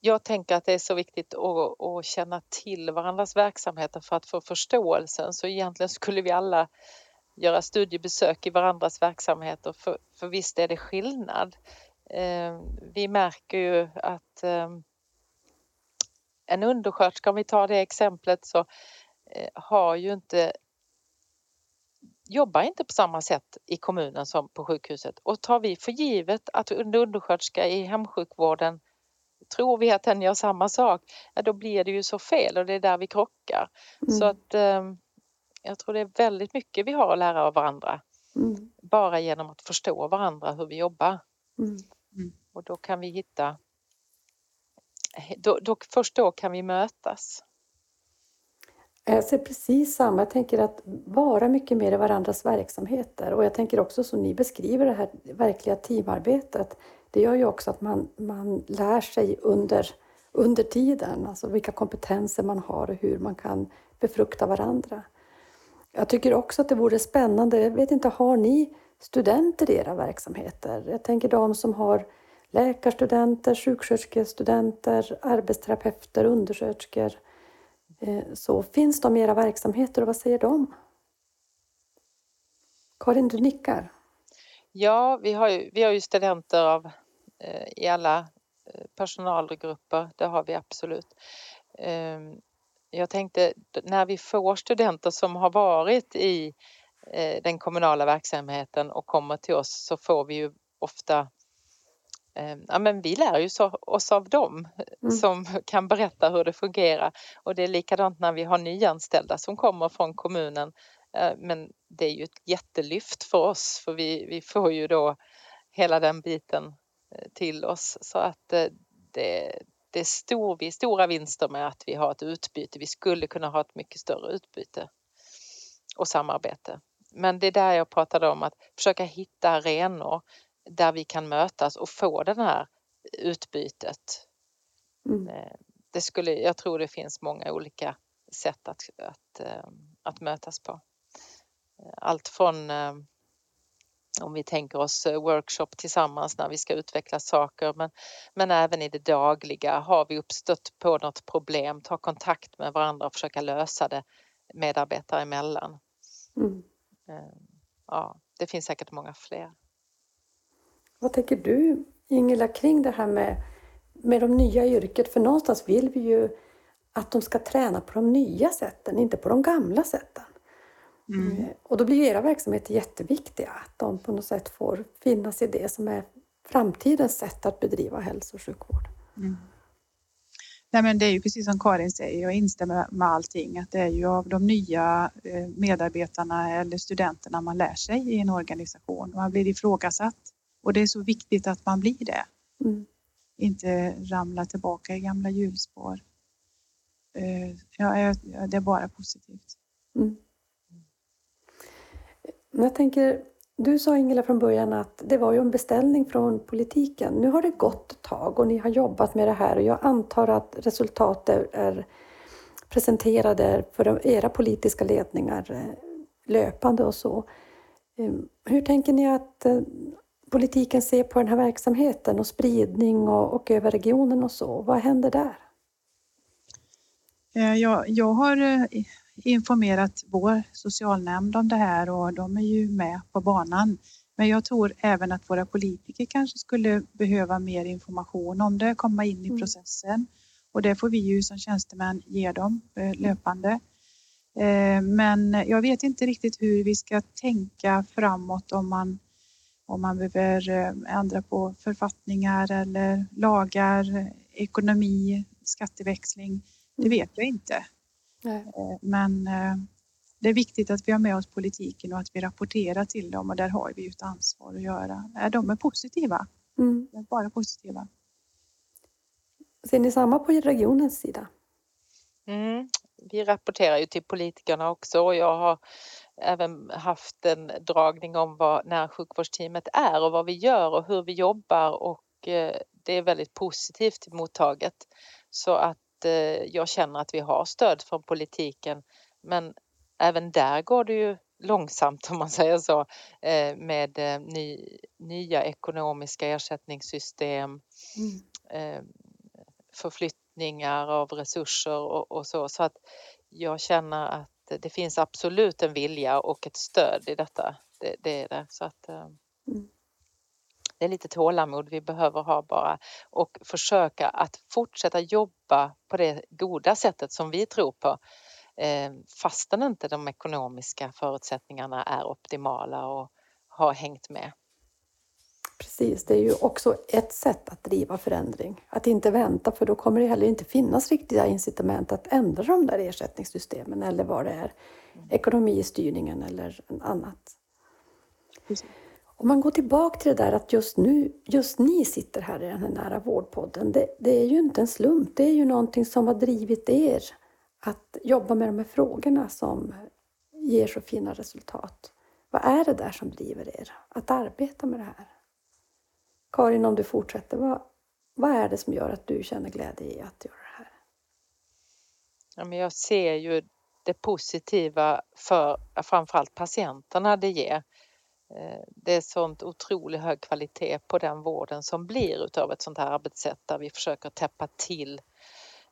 Jag tänker att det är så viktigt att, att, känna till varandras verksamheter för att få förståelsen. Så egentligen skulle vi alla göra studiebesök i varandras verksamheter för, för visst är det skillnad. Eh, vi märker ju att eh, en undersköterska, om vi tar det exemplet, så eh, har ju inte jobbar inte på samma sätt i kommunen som på sjukhuset och tar vi för givet att en undersköterska i hemsjukvården tror vi att den gör samma sak, ja, då blir det ju så fel och det är där vi krockar. Mm. Så att jag tror det är väldigt mycket vi har att lära av varandra. Mm. Bara genom att förstå varandra hur vi jobbar. Mm. mm. Och då kan vi hitta... Då, då, först då kan vi mötas. Jag ser precis samma. Jag tänker att vara mycket mer i varandras verksamheter. Och jag tänker också som ni beskriver det här verkliga teamarbetet. Det gör ju också att man, man lär sig under, under tiden, alltså vilka kompetenser man har och hur man kan befrukta varandra. Jag tycker också att det vore spännande, jag vet inte, har ni studenter i era verksamheter? Jag tänker de som har läkarstudenter, sjuksköterskestudenter, arbetsterapeuter, undersköterskor. Eh, så finns de i era verksamheter och vad säger de? Karin, du nickar. Ja, vi har ju, vi har ju studenter av, eh, i alla eh, personalgrupper, det har vi absolut. Ehm, jag tänkte när vi får studenter som har varit i eh, den kommunala verksamheten och kommer till oss så får vi ju ofta Ja, men vi lär ju oss av dem mm. som kan berätta hur det fungerar och det är likadant när vi har nyanställda som kommer från kommunen. Eh, men det är ju ett jättelyft för oss för vi, vi får ju då hela den biten till oss så att det, det är stor, vi är stora vinster med att vi har ett utbyte. Vi skulle kunna ha ett mycket större utbyte och samarbete. Men det är där jag pratade om att försöka hitta arenor där vi kan mötas och få det här utbytet. Mm. Eh, det skulle, jag tror det finns många olika sätt att, att, eh, att mötas på. Allt från eh, om vi tänker oss eh, workshop tillsammans när vi ska utveckla saker men, men även i det dagliga. Har vi uppstått på något problem, ta kontakt med varandra och försöka lösa det medarbetare emellan. Mm. Eh, ja, det finns säkert många fler. Vad tänker du Ingela kring det här med, med de nya yrket? För någonstans vill vi ju att de ska träna på de nya sätten, inte på de gamla sätten. Mm. Eh, och då blir era verksamheter jätteviktiga, att de på något sätt får finnas i det som är framtidens sätt att bedriva hälso och sjukvård. Mm. Nej, men det är ju precis som Karin säger, jag instämmer med allting, att det är ju av de nya eh, medarbetarna eller studenterna man lär sig i en organisation. Man blir ifrågasatt och det är så viktigt att man blir det. Mm. Inte ramla tillbaka i gamla hjulspår. Eh, ja, det är bara positivt. Mm. Jag tänker, du sa Ingela från början att det var ju en beställning från politiken. Nu har det gått ett tag och ni har jobbat med det här och jag antar att resultatet är presenterade för era politiska ledningar eh, löpande och så. Ehm, hur tänker ni att eh, politiken ser på den här verksamheten och spridning och, och över regionen och så? Vad händer där? Eh, jag, jag har informerat vår socialnämnd om det här och de är ju med på banan. Men jag tror även att våra politiker kanske skulle behöva mer information om det, komma in i mm. processen. Och det får vi ju som tjänstemän ge dem eh, löpande. Eh, men jag vet inte riktigt hur vi ska tänka framåt om man, om man behöver eh, ändra på författningar eller lagar, ekonomi skatteväxling, det vet jag inte. Nej. Eh, Men eh, det är viktigt att vi har med oss politiken och att vi rapporterar till dem och där har vi ju ett ansvar att göra. Är de är positiva, Mm. de är bara positiva. Ser ni samma på regionens sida? Mm. Vi rapporterar ju till politikerna också och jag har även haft en dragning om vad närsjukvårdsteamet är och vad vi gör och hur vi jobbar och eh, det är väldigt positivt mottaget. Så att eh, jag känner att vi har stöd från politiken men även där går det ju långsamt om man säger så eh, med ny, nya ekonomiska ersättningssystem Mm. förflyttningar av resurser och, och så. Så att jag känner att det finns absolut en vilja och ett stöd i detta. Det, det är det. Så att, eh, Mm. det är lite tålamod vi behöver ha bara och försöka att fortsätta jobba på det goda sättet som vi tror på eh, fastän inte de ekonomiska förutsättningarna är optimala och har hängt med. Precis, det är ju också ett sätt att driva förändring. Att inte vänta för då kommer det heller inte finnas riktiga incitament att ändra de där ersättningssystemen eller vad det är. Ekonomistyrningen eller annat. Precis. Om man går tillbaka till det där att just nu, just ni sitter här i den här nära vårdpodden. Det, det är ju inte en slump, det är ju någonting som har drivit er att jobba med de här frågorna som ger så fina resultat. Vad är det där som driver er att arbeta med det här? Karin, om du fortsätter, vad, vad är det som gör att du känner glädje i att göra det här? Ja, men jag ser ju det positiva för framförallt patienterna det ger. Eh, det är sånt otroligt hög kvalitet på den vården som blir utav ett sånt här arbetssätt där vi försöker täppa till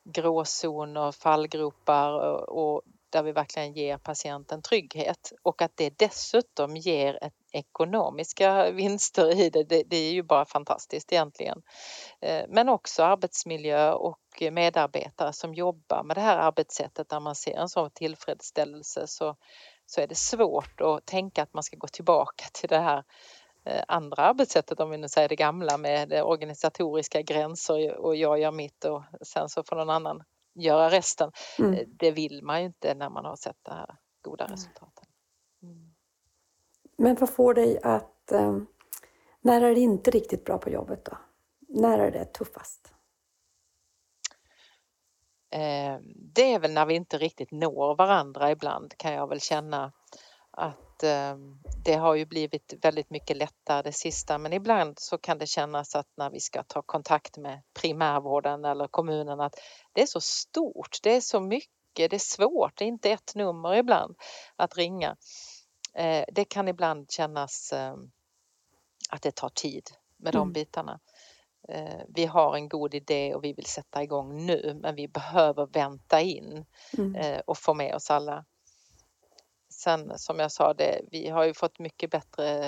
gråzoner, fallgropar och där vi verkligen ger patienten trygghet och att det dessutom ger ett ekonomiska vinster i det, det, det är ju bara fantastiskt egentligen. Eh, men också arbetsmiljö och medarbetare som jobbar med det här arbetssättet där man ser en sån tillfredsställelse så, så är det svårt att tänka att man ska gå tillbaka till det här eh, andra arbetssättet om vi nu säger det gamla med det organisatoriska gränser och jag gör mitt och sen så får någon annan göra resten. Mm. Eh, Det vill man ju inte när man har sett det här goda Nej. resultaten. Mm. Men vad får dig att... Eh, när är det inte riktigt bra på jobbet då? När är det tuffast? Eh, Det är väl när vi inte riktigt når varandra ibland kan jag väl känna att eh, det har ju blivit väldigt mycket lättare det sista men ibland så kan det kännas att när vi ska ta kontakt med primärvården eller kommunen att det är så stort, det är så mycket, det är svårt, det är inte ett nummer ibland att ringa. Eh, Det kan ibland kännas eh, att det tar tid med de Mm. bitarna. Eh, Vi har en god idé och vi vill sätta igång nu men vi behöver vänta in Mm. eh, och få med oss alla. Sen som jag sa, det, vi har ju fått mycket bättre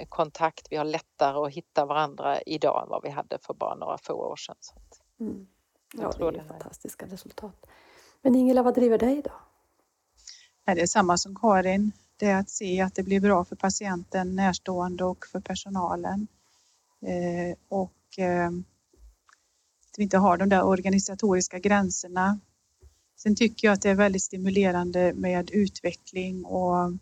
eh, kontakt. Vi har lättare att hitta varandra idag än vad vi hade för bara några få år sedan. Så att, Mm. Jag Ja, det tror är det fantastiska resultat. Men Ingela, vad driver dig då? Det är samma som Karin. Det är att se att det blir bra för patienten, närstående och för personalen. Eh, och eh, att vi inte har de där organisatoriska gränserna. Sen tycker jag att det är väldigt stimulerande med utveckling och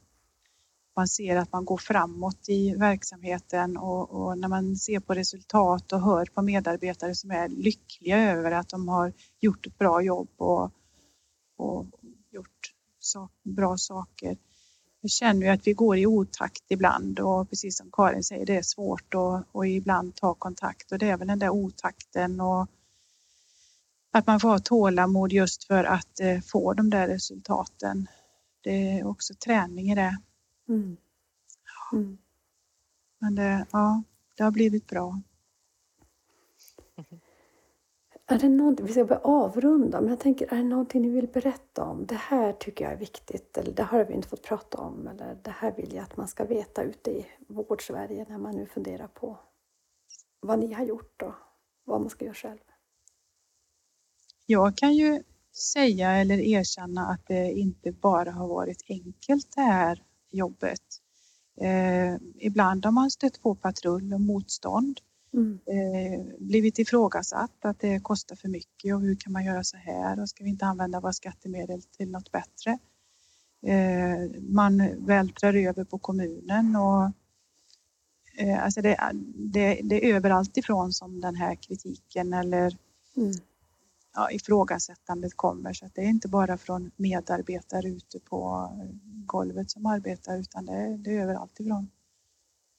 man ser att man går framåt i verksamheten och, och när man ser på resultat och hör på medarbetare som är lyckliga över att de har gjort ett bra jobb och, och gjort sak, bra saker. Jag känner ju att vi går i otakt ibland och precis som Karin säger, det är svårt att och ibland ta kontakt och det är väl den där otakten och att man får ha tålamod just för att eh, få de där resultaten. Det är också träning i det. Mm. Mm. Men det, ja, det har blivit bra. Är det vi ska börja avrunda, men jag tänker, är det någonting ni vill berätta om? Det här tycker jag är viktigt, eller det här har vi inte fått prata om, eller det här vill jag att man ska veta ute i vårdsverige när man nu funderar på vad ni har gjort och vad man ska göra själv. Jag kan ju säga eller erkänna att det inte bara har varit enkelt det här jobbet. Eh, ibland har man stött på patrull och motstånd. mm. eh, blivit ifrågasatt att det kostar för mycket och hur kan man göra så här och ska vi inte använda våra skattemedel till något bättre? Eh, man vältrar över på kommunen och eh, alltså det, det, det är överallt ifrån som den här kritiken eller mm. Ja, ifrågasättandet kommer så att det är inte bara från medarbetare ute på golvet som arbetar utan det, det är överallt ifrån.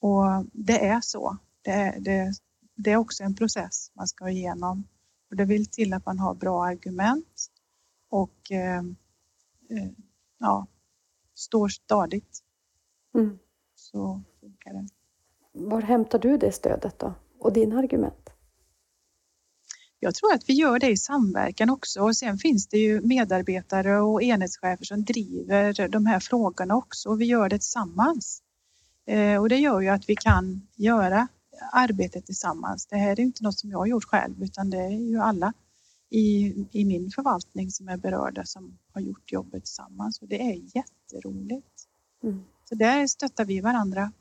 Och det är så. Det, det, det är också en process man ska igenom och det vill till att man har bra argument och eh, eh ja, står stadigt. Mm. Så funkar det. Var hämtar du det stödet då? Och dina argument? Jag tror att vi gör det i samverkan också och sen finns det ju medarbetare och enhetschefer som driver de här frågorna också och vi gör det tillsammans. Eh, och det gör ju att vi kan göra arbetet tillsammans. Det här är inte något som jag har gjort själv utan det är ju alla i, i min förvaltning som är berörda som har gjort jobbet tillsammans och det är jätteroligt. Mm. Så där stöttar vi varandra.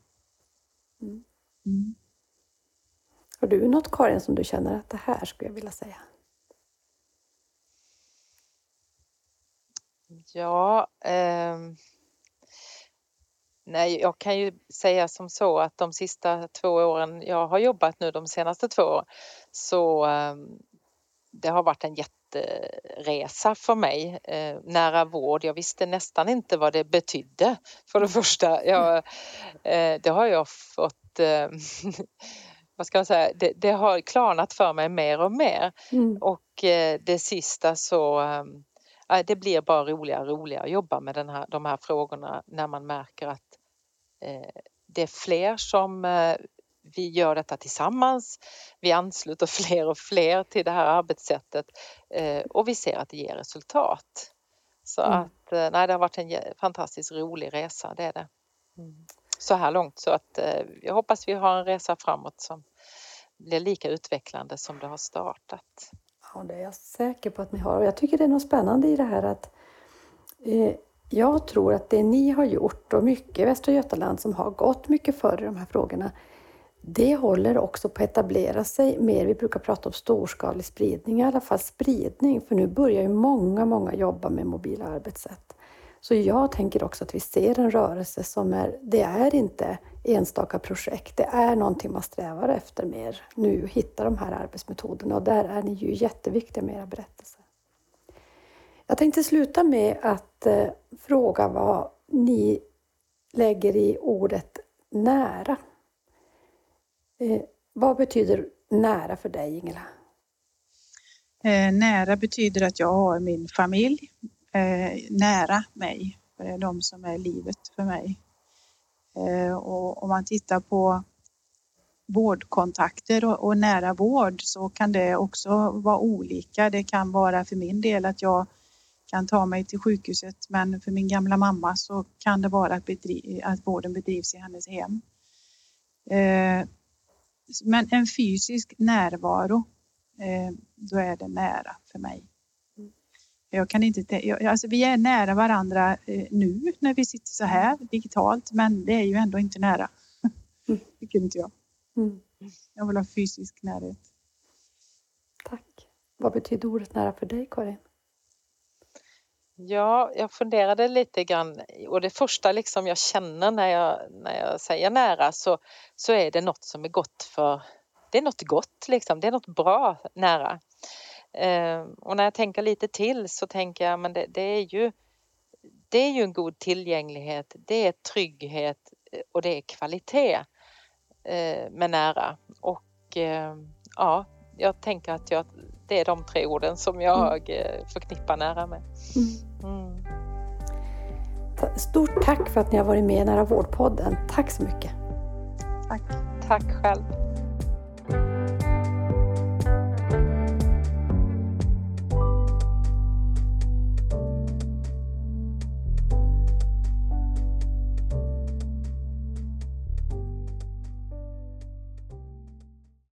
Mm. Mm. Har du något Karin som du känner att det här skulle jag vilja säga? Ja, eh, nej, jag kan ju säga som så att de sista två åren jag har jobbat nu, de senaste två åren, så eh, det har varit en jätteresa för mig. Eh, nära vård, jag visste nästan inte vad det betydde för det första. Jag, eh, det har jag fått eh, vad ska jag säga, det, det, har klarnat för mig mer och mer. Mm. Och eh, det sista så eh, det blir bara roligare och roligare att jobba med den här, de här frågorna när man märker att eh, det är fler som eh, vi gör detta tillsammans. Vi ansluter fler och fler till det här arbetssättet och vi ser att det ger resultat. Så mm. att nej, det har varit en fantastiskt rolig resa, det är det. Mm. Så här långt så att eh, jag hoppas vi har en resa framåt som blir lika utvecklande som det har startat. Ja, det är jag säker på att ni har och jag tycker det är något spännande i det här att eh, jag tror att det ni har gjort och mycket i Västra Götaland som har gått mycket före i de här frågorna det håller också på att etablera sig mer. Vi brukar prata om storskalig spridning, i alla fall spridning, för nu börjar ju många, många jobba med mobila arbetssätt. Så jag tänker också att vi ser en rörelse som är, det är inte enstaka projekt, det är någonting man strävar efter mer nu, hitta de här arbetsmetoderna och där är ni ju jätteviktiga med era berättelser. Jag tänkte sluta med att eh, fråga vad ni lägger i ordet nära. Eh, vad betyder nära för dig, Ingela? Eh, nära betyder att jag har min familj Eh, nära mig. för Det är de som är livet för mig. Eh, och om man tittar på vårdkontakter och, och, nära vård så kan det också vara olika. Det kan vara för min del att jag kan ta mig till sjukhuset men för min gamla mamma så kan det vara att, bedriv, att vården bedrivs i hennes hem. Eh, men en fysisk närvaro, eh, då är det nära för mig. Jag kan inte, jag, alltså vi är nära varandra eh, nu när vi sitter så här digitalt, men det är ju ändå inte nära. Mm. Tycker inte jag. Mm. Jag vill ha fysisk närhet. Tack. Vad betyder ordet nära för dig, Karin? Ja, jag funderade lite grann och det första liksom jag känner när jag, när jag säger nära så, så är det något som är gott för, det är något gott liksom, det är något bra nära. Eh, och när jag tänker lite till så tänker jag men det, det, är ju det är ju en god tillgänglighet, det är trygghet eh, och det är kvalitet eh, med nära. Och eh, ja, jag tänker att jag, det är de tre orden som jag mm. Eh, förknippar nära med. Mm. Mm. Stort tack för att ni har varit med i Nära vårdpodden. Tack så mycket. Tack. Tack själv.